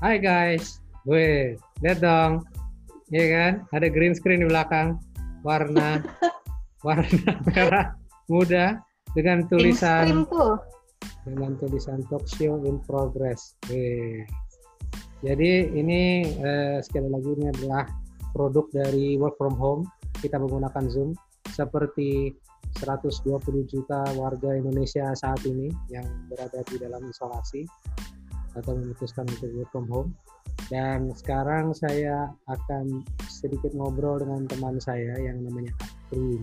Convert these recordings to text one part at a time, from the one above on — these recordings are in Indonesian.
Hai guys, gue lihat dong, Iya kan? Ada green screen di belakang, warna warna merah muda dengan tulisan dengan tulisan talk show in progress. Wih. Jadi ini eh, sekali lagi ini adalah produk dari work from home. Kita menggunakan Zoom seperti 120 juta warga Indonesia saat ini yang berada di dalam isolasi atau memutuskan untuk work from home. Dan sekarang saya akan sedikit ngobrol dengan teman saya yang namanya Afrin.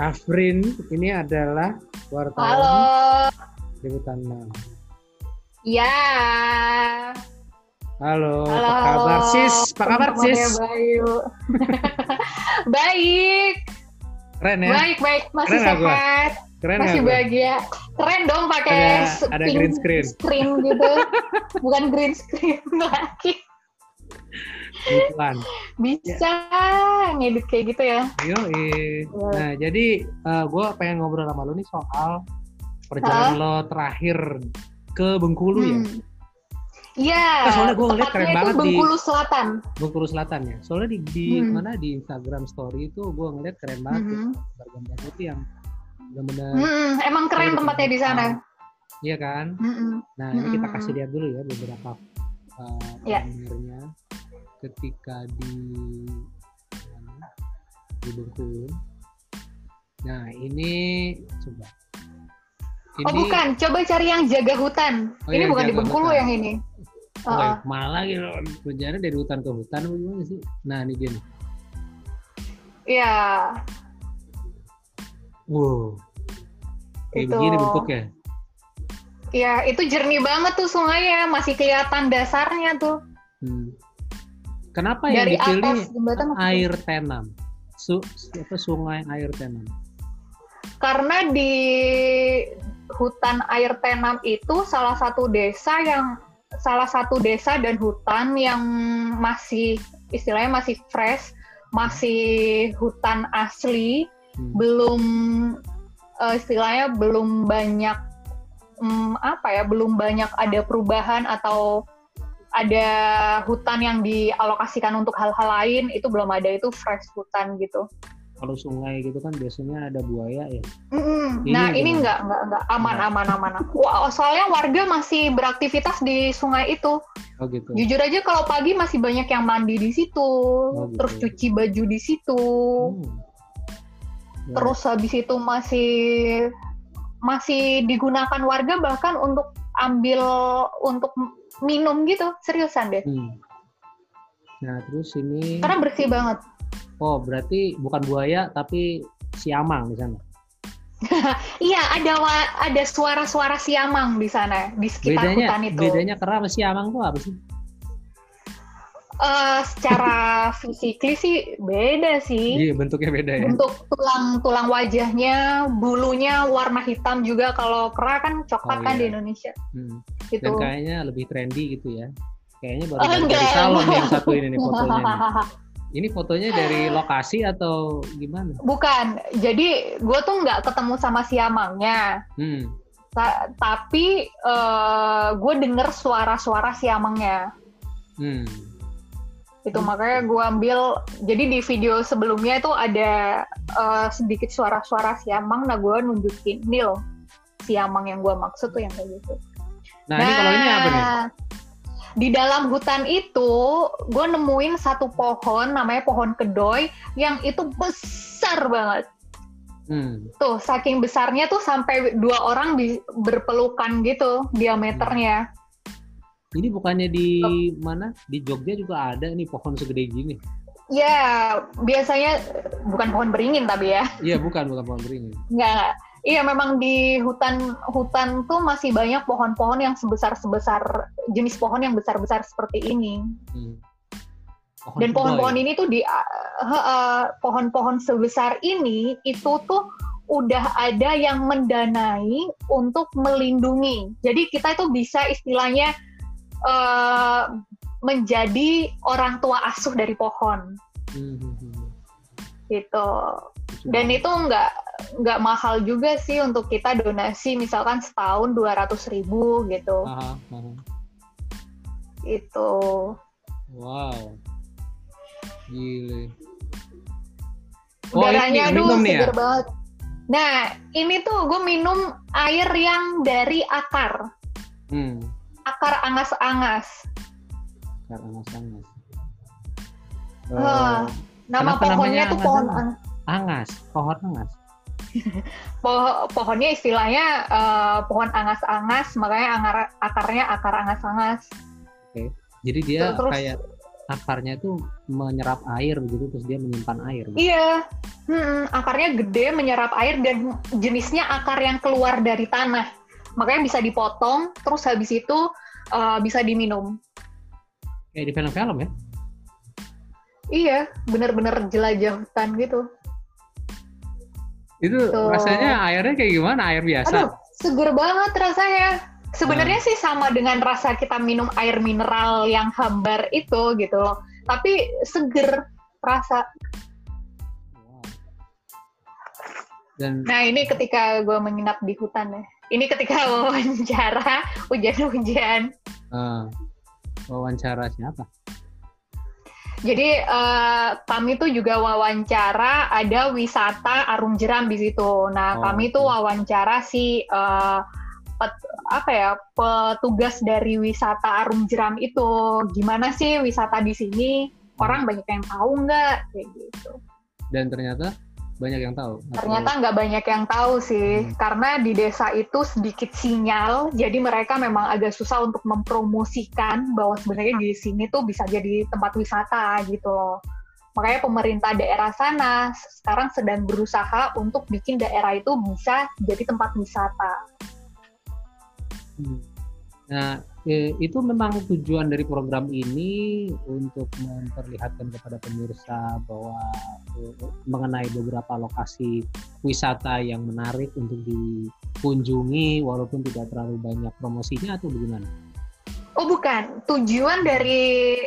Afrin ini adalah wartawan Halo. di Hutan Mal. Ya. Halo, Halo. apa kabar sis? Apa kabar sis? Bayu. baik. Keren ya? Baik, baik. Masih Keren sehat. Keren Masih bahagia. Keren dong pakai Ada- ada green screen. screen gitu. Bukan green screen lagi. Kebetulan. Bisa ngedit kayak gitu ya. Yoi. Iya. Nah, jadi gue pengen ngobrol sama lu nih soal perjalanan lo terakhir ke Bengkulu ya? Hmm. Iya. Nah, soalnya gua ngeliat keren banget di- Bengkulu Selatan. Bengkulu Selatan ya. Soalnya di, di Hmm. mana di Instagram Story itu gue ngeliat keren banget tuh. Mhm. gambar-gambar itu yang benar-benar Hmm, emang keren Iya, tempatnya di sana. Iya kan? Mm-mm. Nah, ini kita Mm-mm. kasih lihat dulu ya beberapa uh, Iya. gambarnya ketika di mana? di Bengkulu. Nah, ini coba. Ini Oh bukan, coba cari yang jaga hutan. Oh, ini yang bukan di Bengkulu hutan. yang ini. Oh, Uh-uh. malah gitu. Berjalan dari hutan ke hutan gimana sih? Nah, ini dia nih. Iya, Wow. Kayak Itu. begini bentuknya. iya itu jernih banget tuh sungainya, masih kelihatan dasarnya tuh. Hmm. Kenapa yang Dari dipilih atas jembatan air tenam? Su, apa sungai air tenam? Karena di hutan air tenam itu salah satu desa yang salah satu desa dan hutan yang masih istilahnya masih fresh, masih hutan asli, Hmm. belum eh, istilahnya belum banyak hmm, apa ya, belum banyak ada perubahan atau ada hutan yang dialokasikan untuk hal-hal lain itu belum ada itu fresh hutan gitu. Kalau sungai gitu kan biasanya ada buaya ya. Mm-mm. Ini nah ini gimana? enggak enggak enggak aman aman aman. Wah, soalnya warga masih beraktivitas di sungai itu. Oh gitu. Jujur aja kalau pagi masih banyak yang mandi di situ, gitu. terus cuci baju di situ, Hmm. Ya, terus habis itu masih masih digunakan warga bahkan untuk ambil untuk minum gitu, seriusan deh. hmm. Nah terus ini, Karena bersih banget. oh berarti bukan buaya tapi siamang di sana. Iya, ada wa- ada suara-suara siamang di sana di sekitar Bedanya, hutan itu. bedanya kera sama siamang tuh apa sih? Eh, secara fisikly sih beda sih. Iya bentuknya beda ya. Bentuk tulang-tulang wajahnya, bulunya warna hitam juga. Kalau kera kan coklat Oh, kan iya. di Indonesia. Hmm. Gitu. Dan kayaknya lebih trendy gitu ya. Kayaknya baru Oh, dari salon yang satu ini nih fotonya. nih. Ini fotonya dari lokasi atau gimana? Bukan. Jadi gue tuh nggak ketemu sama siamangnya. Hmm. Ta- tapi gue denger suara-suara siamangnya. Hmm. Itu makanya gue ambil. Jadi di video sebelumnya itu ada eh, sedikit suara-suara siamang. Nah gue nunjukin nih loh siamang yang gue maksud tuh yang kayak gitu. Nah, ini kalau ini apa nih? Di dalam hutan itu, gue nemuin satu pohon, namanya pohon kedoy, yang itu besar banget. Hmm. Tuh, saking besarnya tuh sampai dua orang bi- berpelukan gitu diameternya. Ini bukannya di mana? Di Jogja juga ada nih pohon segede gini. Ya, biasanya bukan pohon beringin tapi ya. Iya, bukan, bukan pohon beringin. Nggak, nggak. Iya, memang di hutan hutan tuh masih banyak pohon-pohon yang sebesar-sebesar jenis pohon yang besar-besar seperti ini. Hmm. Pohon Dan pohon-pohon ini tuh di uh, uh, pohon-pohon sebesar ini itu tuh udah ada yang mendanai untuk melindungi. Jadi kita itu bisa istilahnya uh, menjadi orang tua asuh dari pohon Hmm, hmm, hmm. gitu. Dan itu nggak nggak mahal juga sih untuk kita donasi misalkan setahun 200 ribu gitu. Aha, aha. Itu. Wow. Gile. Oh, Udaranya ini, aduh seger ya? banget. Nah, ini tuh gue minum air yang dari akar. Hmm. Akar angas-angas. Akar angas-angas. Uh, nama pohonnya tuh pohon angas. Angas, pohon angas. po pohonnya istilahnya uh, pohon angas-angas, makanya angar akarnya akar angas-angas. Oke. Okay. Jadi dia Terus, kayak akarnya itu menyerap air gitu terus dia menyimpan air. Gitu. Iya. Hmm, akarnya gede menyerap air dan jenisnya akar yang keluar dari tanah. Makanya bisa dipotong terus habis itu uh, bisa diminum. Kayak di film-film ya? Iya, bener-bener jelajah hutan gitu. Itu Tuh. rasanya airnya kayak gimana? Air biasa? Aduh, seger banget rasanya. Sebenarnya hmm. sih sama dengan rasa kita minum air mineral yang hambar itu gitu loh. Tapi seger rasa. Dan... Nah ini ketika gue menginap di hutan ya. Ini ketika wawancara hujan-hujan. Uh, wawancara siapa? Jadi uh, kami tuh juga wawancara ada wisata Arum Jeram di situ. Nah, oh, kami tuh wawancara si uh, pet, apa ya petugas dari wisata Arum Jeram itu. Gimana sih wisata di sini? Orang banyak yang tahu nggak kayak gitu. Dan ternyata banyak yang tahu. Ternyata nggak banyak yang tahu sih, hmm. karena di desa itu sedikit sinyal, jadi mereka memang agak susah untuk mempromosikan bahwa sebenarnya di sini tuh bisa jadi tempat wisata gitu loh. Makanya pemerintah daerah sana sekarang sedang berusaha untuk bikin daerah itu bisa jadi tempat wisata. Hmm. Nah, eh, itu memang tujuan dari program ini untuk memperlihatkan kepada pemirsa bahwa eh, mengenai beberapa lokasi wisata yang menarik untuk dikunjungi walaupun tidak terlalu banyak promosinya atau bagaimana? Oh bukan, tujuan dari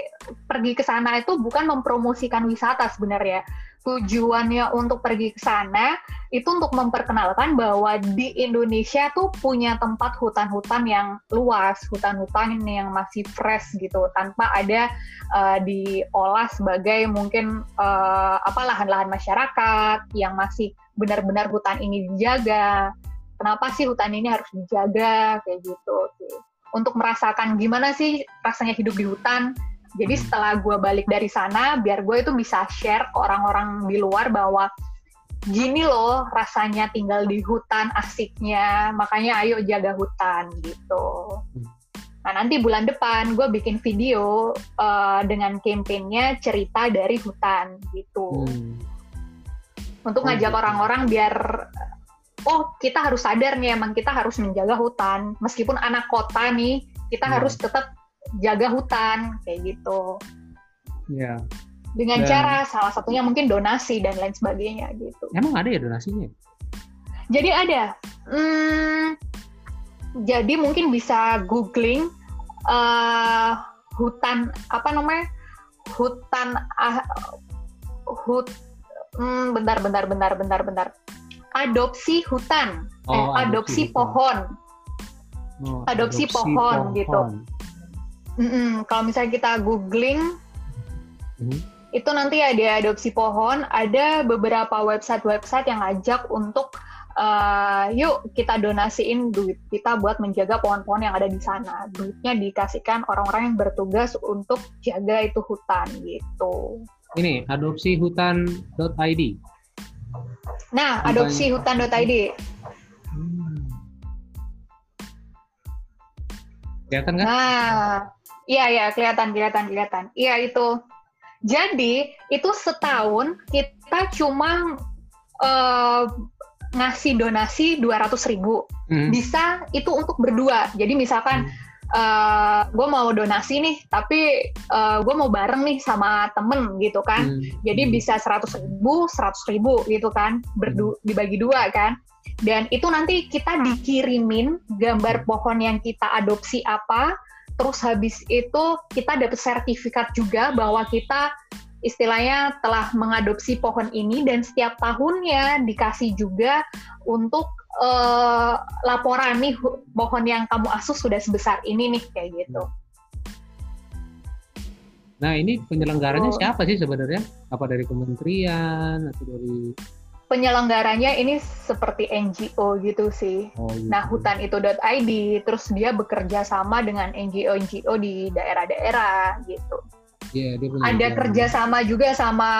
pergi ke sana itu bukan mempromosikan wisata sebenarnya. Tujuannya untuk pergi ke sana itu untuk memperkenalkan bahwa di Indonesia tuh punya tempat hutan-hutan yang luas, hutan-hutan yang masih fresh gitu, tanpa ada uh, diolah sebagai mungkin uh, apa lahan-lahan masyarakat yang masih benar-benar hutan ini dijaga. Kenapa sih hutan ini harus dijaga kayak gitu untuk merasakan gimana sih rasanya hidup di hutan. Jadi hmm. setelah gue balik dari sana, biar gue itu bisa share ke orang-orang di luar bahwa gini loh rasanya tinggal di hutan asiknya, makanya ayo jaga hutan gitu. Hmm. Nah nanti bulan depan gue bikin video uh, dengan kampanyenya cerita dari hutan gitu. Hmm. Untuk ngajak gitu. orang-orang biar oh kita harus sadar nih emang kita harus menjaga hutan meskipun anak kota nih kita hmm. harus tetap jaga hutan kayak gitu. Ya dengan dan, cara salah satunya mungkin donasi dan lain sebagainya gitu. Emang ada ya donasinya? Jadi ada. Hmm, jadi mungkin bisa googling uh, hutan apa namanya? Hutan uh, hut hmm, bentar bentar bentar bentar bentar. Adopsi hutan, oh, eh, adopsi, adopsi pohon. Oh, adopsi, adopsi pohon, pohon. gitu. Mm -mm. Kalau misalnya kita googling, mm. itu nanti ada adopsi pohon. Ada beberapa website-website yang ngajak untuk uh, yuk kita donasiin duit kita buat menjaga pohon-pohon yang ada di sana. Duitnya dikasihkan orang-orang yang bertugas untuk jaga itu hutan gitu. Ini adopsi hutan.id. Nah, adopsi hutan.id. Hmm. Kelihatan kan? Nah, iya ya kelihatan kelihatan kelihatan. Iya itu. Jadi itu setahun kita cuma uh, ngasih donasi dua ratus ribu. Hmm. Bisa itu untuk berdua. Jadi misalkan hmm uh, eh, gue mau donasi nih, tapi uh, eh, gue mau bareng nih sama temen gitu kan. Hmm. Jadi hmm. bisa seratus ribu, seratus ribu gitu kan, berdu hmm. dibagi dua kan. Dan itu nanti kita dikirimin gambar pohon yang kita adopsi apa, terus habis itu kita dapat sertifikat juga bahwa kita istilahnya telah mengadopsi pohon ini dan setiap tahunnya dikasih juga untuk uh, laporan nih pohon yang kamu asuh sudah sebesar ini nih kayak gitu. Nah ini penyelenggaranya Oh. siapa sih sebenarnya? Apa dari kementerian atau dari Penyelenggaranya ini seperti NGO gitu sih. oh, gitu. Nah, hutanitu.id terus dia bekerja sama dengan NGO-NGO di daerah-daerah gitu. Iya, dia punya Ada kerjasama juga sama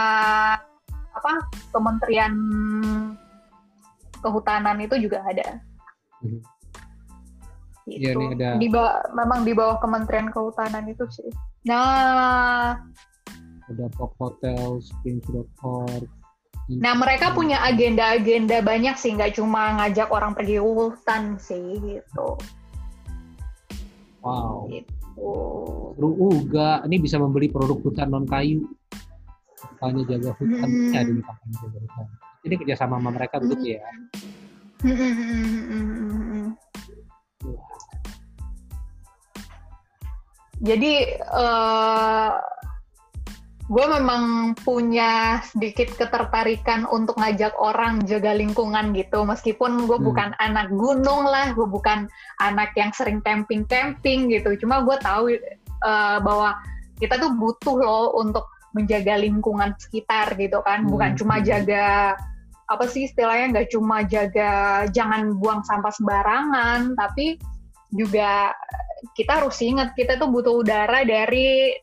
apa Kementerian Kehutanan itu juga ada. Mhm. Gitu. Iya, ini ada- Di bawah, memang di bawah Kementerian Kehutanan itu sih. Nah, Ada Pop Hotel, Springs.org. nah mereka punya agenda-agenda banyak sih, nggak cuma ngajak orang pergi hutan sih gitu. Wow. Gitu. Seru juga. Ini bisa membeli produk hutan non kayu. Kampanye jaga hutan. Hmm. Ya, ada kampanye jaga hutan. Ini kerjasama sama mereka begitu ya. Jadi eh gue memang punya sedikit ketertarikan untuk ngajak orang jaga lingkungan gitu. Meskipun gue Hmm. bukan anak gunung lah, gue bukan anak yang sering camping-camping gitu. Cuma gue tahu eh, bahwa kita tuh butuh loh untuk menjaga lingkungan sekitar gitu kan. Bukan Hmm. cuma jaga apa sih istilahnya nggak cuma jaga jangan buang sampah sembarangan, tapi juga kita harus ingat kita tuh butuh udara dari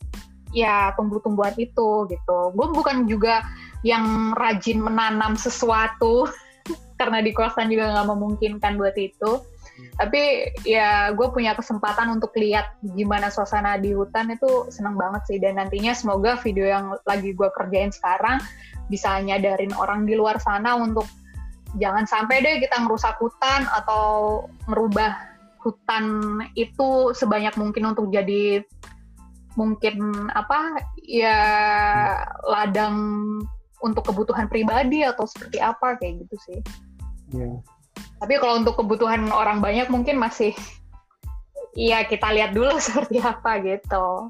ya tumbuh-tumbuhan itu gitu. Gue bukan juga yang rajin menanam sesuatu karena di kosan juga nggak memungkinkan buat itu. Tapi ya gue punya kesempatan untuk lihat gimana suasana di hutan itu seneng banget sih. Dan nantinya semoga video yang lagi gue kerjain sekarang bisa nyadarin orang di luar sana untuk jangan sampai deh kita ngerusak hutan atau merubah hutan itu sebanyak mungkin untuk jadi mungkin apa ya ladang untuk kebutuhan pribadi atau seperti apa kayak gitu sih. Iya. Tapi kalau untuk kebutuhan orang banyak mungkin masih Iya kita lihat dulu seperti apa gitu.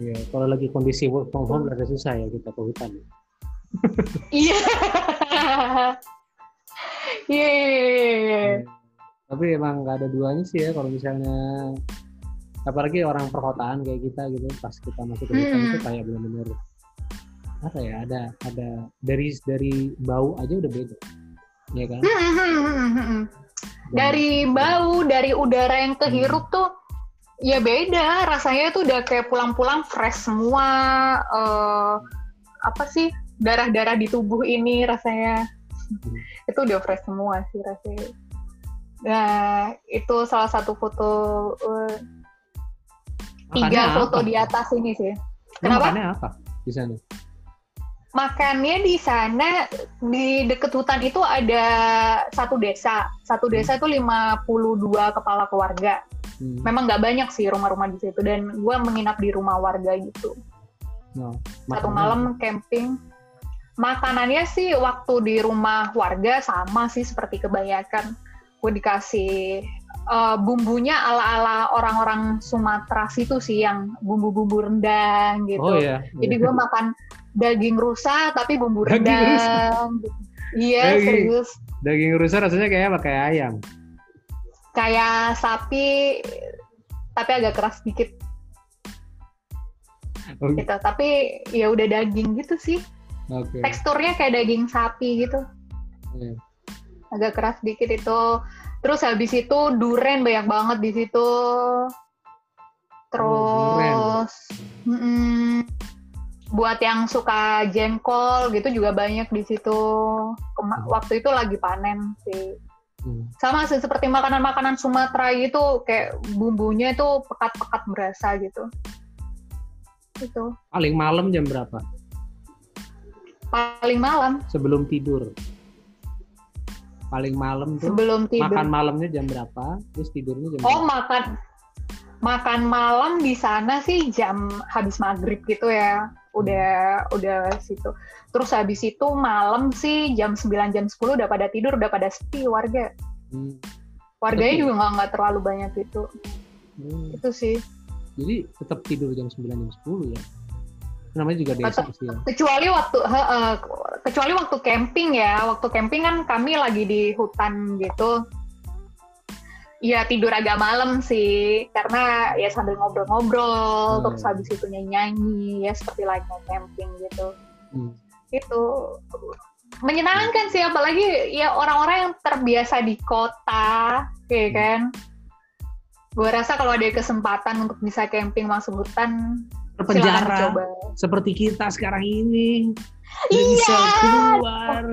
Iya. Kalau lagi kondisi work from home agak susah ya kita ke hutan. Iya. Iya. Iya. Tapi emang nggak ada duanya sih ya kalau misalnya apalagi orang perkotaan kayak kita gitu pas kita masuk ke hutan Hmm. itu kayak benar-benar apa ya ada ada dari dari bau aja udah beda ya kan Dari bau, dari udara yang kehirup tuh ya beda. Rasanya tuh udah kayak pulang-pulang fresh semua. eh, apa sih darah-darah di tubuh ini rasanya Hmm. itu udah fresh semua sih rasanya. Nah itu salah satu foto eh, tiga Makannya foto apa? di atas ini sih. Kenapa? makannya apa di sana Makannya di sana di deket hutan itu ada satu desa. Satu desa itu 52 kepala keluarga. Hmm. Memang nggak banyak sih rumah-rumah di situ dan gue menginap di rumah warga gitu. No. Satu Makannya malam camping. Makanannya sih waktu di rumah warga sama sih seperti kebanyakan. Gue dikasih eh, bumbunya ala-ala orang-orang Sumatera situ sih yang bumbu-bumbu rendang gitu. Oh iya. Jadi gue makan daging rusa tapi bumbu Daging rendang. Iya Daging. serius. Daging rusa rasanya kayak apa? Kayak ayam. Kayak sapi tapi agak keras dikit Oh, gitu. Tapi ya udah daging gitu sih. Oke. Teksturnya kayak daging sapi gitu. Iya. Agak keras dikit itu. Terus habis itu duren banyak banget di situ. Terus mm-mm. buat yang suka jengkol gitu juga banyak di situ. Kema- Hmm. waktu itu lagi panen sih. Hmm. Sama sih seperti makanan-makanan Sumatera gitu kayak bumbunya itu pekat-pekat berasa gitu. Itu Paling malam jam berapa? paling malam Sebelum tidur. Paling malam tuh sebelum tidur. makan malamnya jam berapa? Terus tidurnya jam Oh berapa? makan makan malam di sana sih jam habis maghrib gitu ya. Udah udah situ. Terus habis itu malam sih jam 9 jam 10 udah pada tidur, udah pada sepi warga. Hmm. Warganya Sepi? juga nggak nggak terlalu banyak itu. Hmm. Itu sih. Jadi tetap tidur jam 9 jam 10 ya. Namanya juga desa sih ya. Kecuali waktu he, eh, kecuali waktu camping ya. Waktu camping kan kami lagi di hutan gitu. ya tidur agak malam sih karena ya sambil ngobrol-ngobrol Hmm. terus habis itu nyanyi ya seperti lainnya camping gitu Hmm. itu menyenangkan sih apalagi ya orang-orang yang terbiasa di kota kayak Hmm. kan gue rasa kalau ada kesempatan untuk bisa camping masuk hutan Terpenjara seperti kita sekarang ini. Iya. bisa keluar.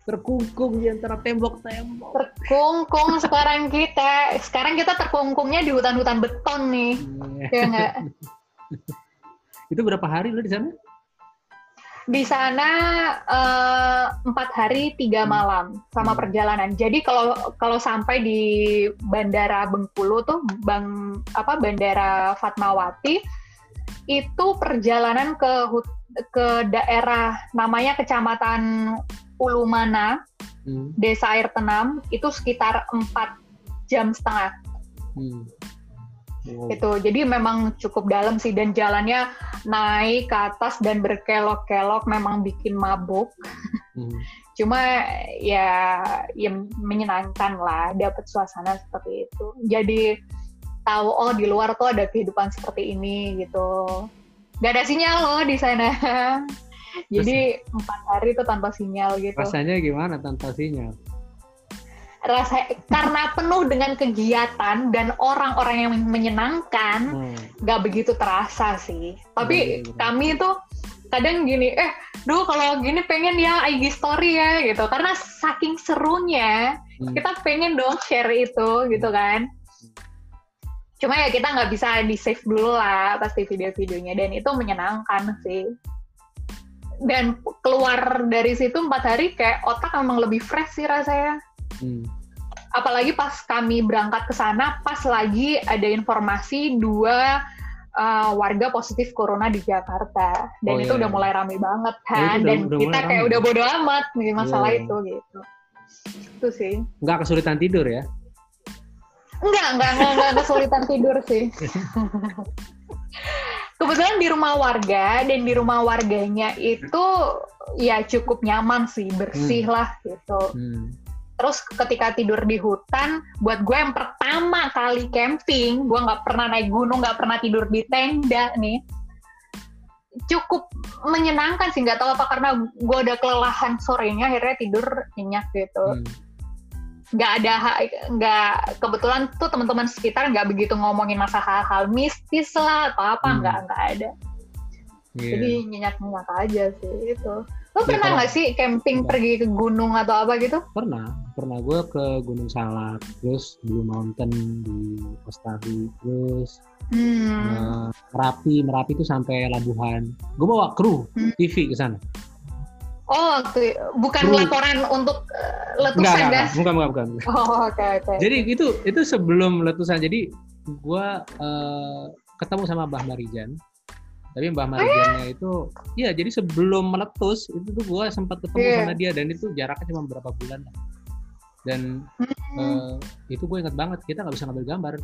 Terkungkung di antara tembok-tembok. terkungkung sekarang kita sekarang kita terkungkungnya di hutan-hutan beton nih Iya. ya nggak Itu berapa hari lo di sana? di sana eh, empat hari tiga Hmm. malam sama perjalanan. Jadi kalau kalau sampai di Bandara Bengkulu tuh bang apa Bandara Fatmawati itu perjalanan ke ke daerah namanya Kecamatan Ulumana, Hmm. Desa Air Tenam itu sekitar empat jam setengah Hmm. Wow. itu. Jadi memang cukup dalam sih dan jalannya naik ke atas dan berkelok-kelok memang bikin mabuk. Hmm. Cuma ya ya menyenangkan lah dapat suasana seperti itu. Jadi tahu oh di luar tuh ada kehidupan seperti ini gitu. Gak ada sinyal loh di sana. Jadi empat hari itu tanpa sinyal gitu. Rasanya gimana tanpa sinyal? Rasa karena penuh dengan kegiatan dan orang-orang yang menyenangkan, Hmm. nggak begitu terasa sih. Tapi iya. kami tuh kadang gini, eh, duh kalau gini pengen ya IG story ya gitu. Karena saking serunya, Hmm. kita pengen dong share itu gitu kan. Cuma ya kita nggak bisa di save dulu lah pasti video-videonya dan itu menyenangkan sih. Dan keluar dari situ empat hari kayak otak memang lebih fresh sih rasanya Hmm. apalagi pas kami berangkat ke sana pas lagi ada informasi dua uh, warga positif corona di Jakarta dan Oh, itu iya, udah iya. mulai rame banget kan udah- dan udah kita kayak rame. udah bodo amat nih masalah Iya. itu gitu itu sih Nggak kesulitan tidur ya? Enggak enggak enggak, enggak kesulitan tidur sih kebetulan di rumah warga dan di rumah warganya itu ya cukup nyaman sih bersih lah gitu Hmm. Terus ketika tidur di hutan, buat gue yang pertama kali camping, gue nggak pernah naik gunung, nggak pernah tidur di tenda nih, cukup menyenangkan sih. Nggak tahu apa karena gue udah kelelahan sorenya, akhirnya tidur nyenyak gitu. Hmm. Nggak ada, nggak kebetulan tuh teman-teman sekitar nggak begitu ngomongin masa hal-hal mistis lah atau apa, Hmm. nggak nggak ada. Iya. Jadi nyenyak-nyenyak aja sih itu. Lo Ya, pernah nggak sih camping Enggak. pergi ke gunung atau apa gitu? pernah pernah gue ke Gunung Salak terus Blue Mountain di Australia terus Hmm. eh, Merapi Merapi itu sampai Labuhan gue bawa kru Hmm. TV ke sana Oh, waktu bukan Dulu. laporan untuk eh, letusan enggak, gas. enggak bukan bukan bukan Oh, oke oke. jadi itu itu sebelum letusan jadi gue eh, ketemu sama Mbah Marijan tapi Oh, Mbah Marijannya itu iya jadi sebelum meletus itu tuh gue sempat ketemu Iya. sama dia dan itu jaraknya cuma beberapa bulan dan Hmm. eh, itu gue inget banget kita nggak bisa ngambil gambar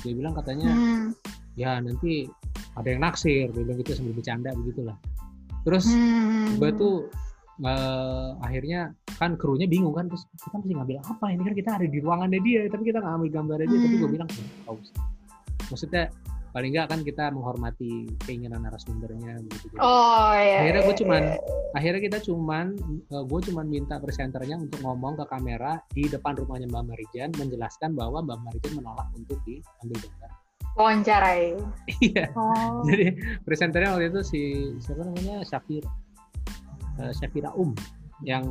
dia bilang katanya Hmm. ya nanti ada yang naksir dia bilang gitu sambil bercanda begitulah terus Hmm. gue tuh eh, akhirnya kan krunya bingung kan terus kita mesti ngambil apa ini kan kita ada di ruangannya dia tapi kita nggak ambil gambarnya dia tapi gue Hmm. bilang tahu maksudnya paling nggak kan kita menghormati keinginan narasumbernya gitu Oh iya. akhirnya gue iya, cuman iya. akhirnya kita cuman gue cuman minta presenternya untuk ngomong ke kamera di depan rumahnya Mbak Marijan menjelaskan bahwa Mbak Marijan menolak untuk diambil gambar wawancarai. iya Oh. jadi presenternya waktu itu si siapa namanya Syafira Eh, Syafira Um yang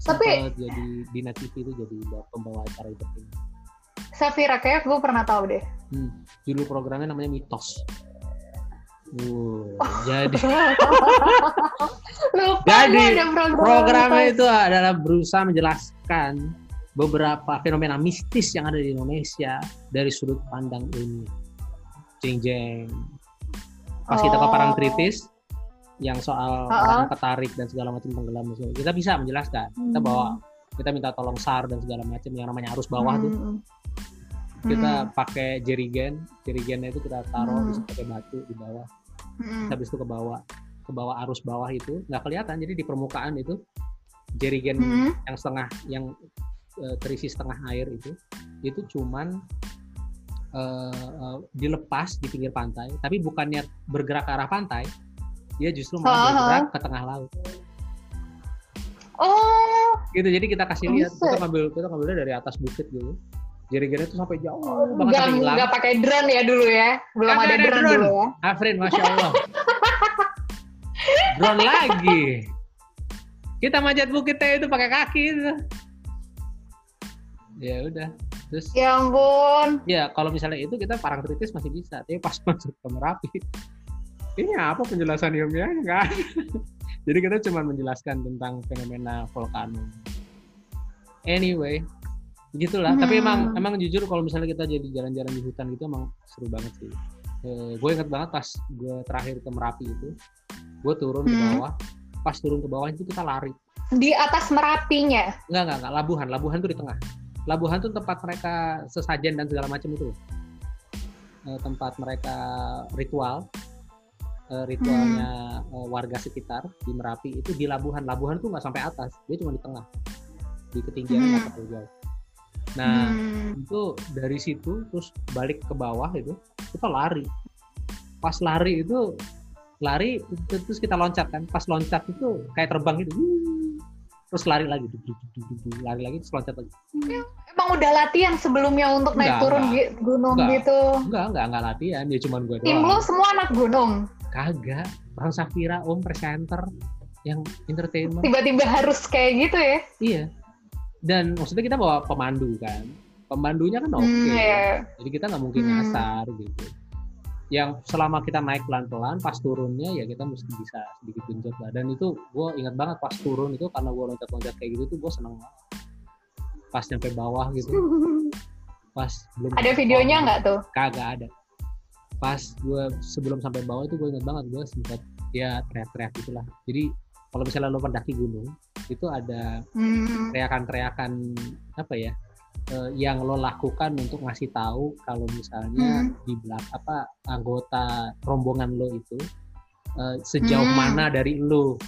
Tapi- jadi di Net TV itu jadi pembawa acara itu Safira kayak gue pernah tahu deh. hmm. judul programnya namanya Mitos Uh, jadi Lupa Jadi, program. programnya itu. itu adalah berusaha menjelaskan beberapa fenomena mistis yang ada di Indonesia dari sudut pandang ilmiah. Jeng jeng. Pas kita ke Oh. Yang soal Ha-ha. orang ketarik dan segala macam tenggelam kita bisa menjelaskan. Kita Hmm. bawa kita minta tolong SAR dan segala macam yang namanya arus bawah tuh. Hmm. Kita pakai jerigen, jerigennya itu kita taruh Hmm. bisa pakai batu di bawah. Hmm. Habis itu ke bawah ke bawah arus bawah itu nggak kelihatan jadi di permukaan itu jerigen Hmm. yang setengah yang eh, terisi setengah air itu itu cuman uh, uh, dilepas di pinggir pantai, tapi bukannya bergerak ke arah pantai, dia justru malah bergerak ke tengah laut. Oh. Gitu, jadi kita kasih lihat, kita ngambil kita ngambilnya dari atas bukit gitu. Jadi-jadi tuh sampai jauh oh, banget sampai hilang. Gak pakai drone ya dulu ya, belum ada, ada drone, drone dulu ya. Afrin, masya Allah. drone lagi. Kita manjat bukitnya itu pakai kaki itu. Ya udah. Terus Ya ampun. Ya, kalau misalnya itu kita parang kritis masih bisa, tapi pas masuk ke Merapi ini apa penjelasan ilmiahnya kan? Jadi kita cuma menjelaskan tentang fenomena vulkano. Anyway, gitulah. Hmm. Tapi emang emang jujur kalau misalnya kita jadi jalan-jalan di hutan gitu emang seru banget sih. Eh, gue inget banget pas gue terakhir ke Merapi itu, gue turun hmm. ke bawah, pas turun ke bawah itu kita lari. Di atas Merapinya? Enggak, enggak, enggak. Labuhan. Labuhan tuh di tengah. Labuhan tuh tempat mereka sesajen dan segala macam itu. Eh, tempat mereka ritual. Eh, ritualnya hmm. warga sekitar di Merapi itu di Labuhan. Labuhan tuh nggak sampai atas. Dia cuma di tengah. Di ketinggian nggak hmm. terlalu jauh. Nah, hmm. itu dari situ terus balik ke bawah itu kita lari. Pas lari itu lari terus kita loncat kan pas loncat itu kayak terbang gitu terus lari lagi lari lagi terus loncat lagi emang udah latihan sebelumnya untuk naik turun enggak, gunung enggak, gitu enggak enggak enggak latihan ya cuman gue tim lo semua anak gunung kagak. Bang Safira Om presenter yang entertainment. Tiba-tiba harus kayak gitu ya? Iya. Dan maksudnya kita bawa pemandu kan. Pemandunya kan oke. okay. hmm, yeah. jadi kita nggak mungkin hmm. nyasar gitu. Yang selama kita naik pelan-pelan pas turunnya ya kita mesti bisa sedikit genjot lah. Dan itu gue ingat banget pas turun itu karena gue loncat-loncat kayak gitu tuh gue seneng banget. Pas nyampe bawah gitu. Pas belum ada videonya nggak tuh? Kagak ada pas gue sebelum sampai bawah itu gue ingat banget gue sempat ya teriak-teriak gitulah jadi kalau misalnya lo pendaki gunung itu ada hmm. teriakan-teriakan apa ya uh, yang lo lakukan untuk ngasih tahu kalau misalnya hmm. di belakang apa anggota rombongan lo itu uh, sejauh hmm. mana dari lo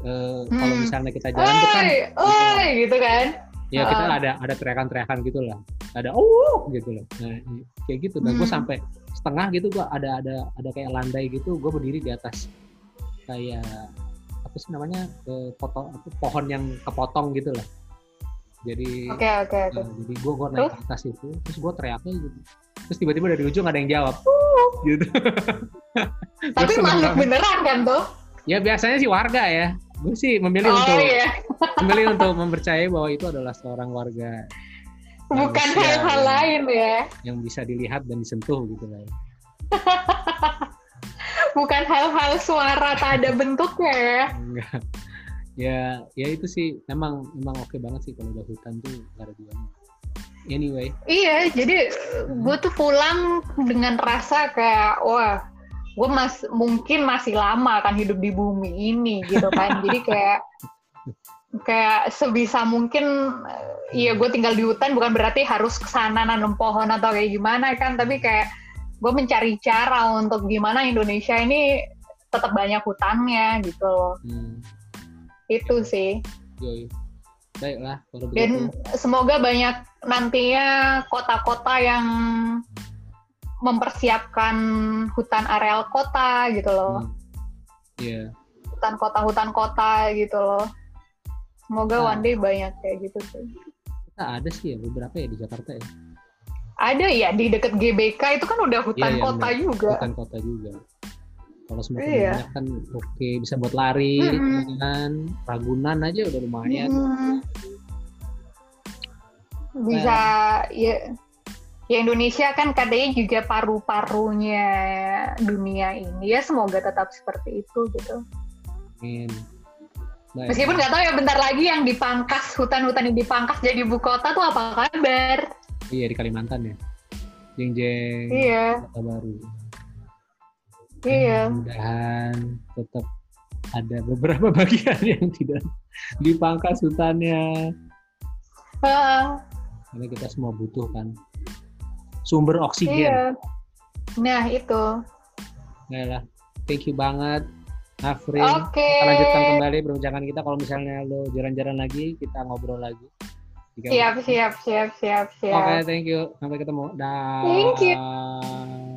hmm. kalau misalnya kita jalan tuh kan oi, gitu kan ya kita uh. ada ada teriakan-teriakan gitu lah ada oh gitu loh. Nah kayak gitu. Dan hmm. gue sampai setengah gitu gue ada ada ada kayak landai gitu gue berdiri di atas. Kayak apa sih namanya eh, potong pohon yang kepotong gitu lah. Jadi oke okay, oke okay, okay. uh, jadi gue gue naik ke atas itu terus gue teriaknya gitu. Terus tiba-tiba dari ujung ada yang jawab uh. gitu. Tapi makhluk beneran kan tuh? Ya biasanya sih warga ya. Gue sih memilih oh, untuk iya. memilih untuk mempercayai bahwa itu adalah seorang warga bukan hal-hal lain ya. yang bisa dilihat dan disentuh gitu lah bukan hal-hal suara tak ada bentuknya ya. Enggak. Ya ya itu sih. Memang memang oke okay banget sih kalau udah hutan tuh gak ada duanya anyway. Iya jadi gue tuh pulang dengan rasa kayak wah gue mas mungkin masih lama kan hidup di bumi ini gitu kan. Jadi kayak kayak sebisa mungkin iya gue tinggal di hutan bukan berarti harus ke sana nanam pohon atau kayak gimana kan tapi kayak gue mencari cara untuk gimana Indonesia ini tetap banyak hutannya gitu Hmm. Itu sih. Yoi. baiklah kalau dan semoga banyak nantinya kota-kota yang mempersiapkan hutan areal kota gitu loh. Hmm. yeah. hutan kota hutan kota gitu loh semoga nah. one day banyak kayak gitu sih kita ada sih ya beberapa ya di Jakarta ya ada ya di deket GBK itu kan udah hutan yeah, kota bener. juga hutan kota juga kalau semakin iya. banyak kan oke okay, bisa buat lari mm-hmm. kan ragunan aja udah lumayan mm-hmm. bisa nah. ya ya Indonesia kan katanya juga paru-parunya dunia ini ya semoga tetap seperti itu gitu Amin. Baik. Meskipun nggak tahu ya bentar lagi yang dipangkas hutan-hutan yang dipangkas jadi ibu kota tuh apa kabar? Iya di Kalimantan ya. Jeng jeng. Iya. Kota baru. Iya. Mudah-mudahan tetap ada beberapa bagian yang tidak dipangkas hutannya. Uh. Karena kita semua butuh kan sumber oksigen. Iya. Nah itu. Nah lah, thank you banget. Afrin, okay. kita lanjutkan kembali perbincangan kita. Kalau misalnya lo jalan-jalan lagi, kita ngobrol lagi. Siap, siap, siap, siap, siap. Oke, okay, thank you. Sampai ketemu. Dah. Thank you.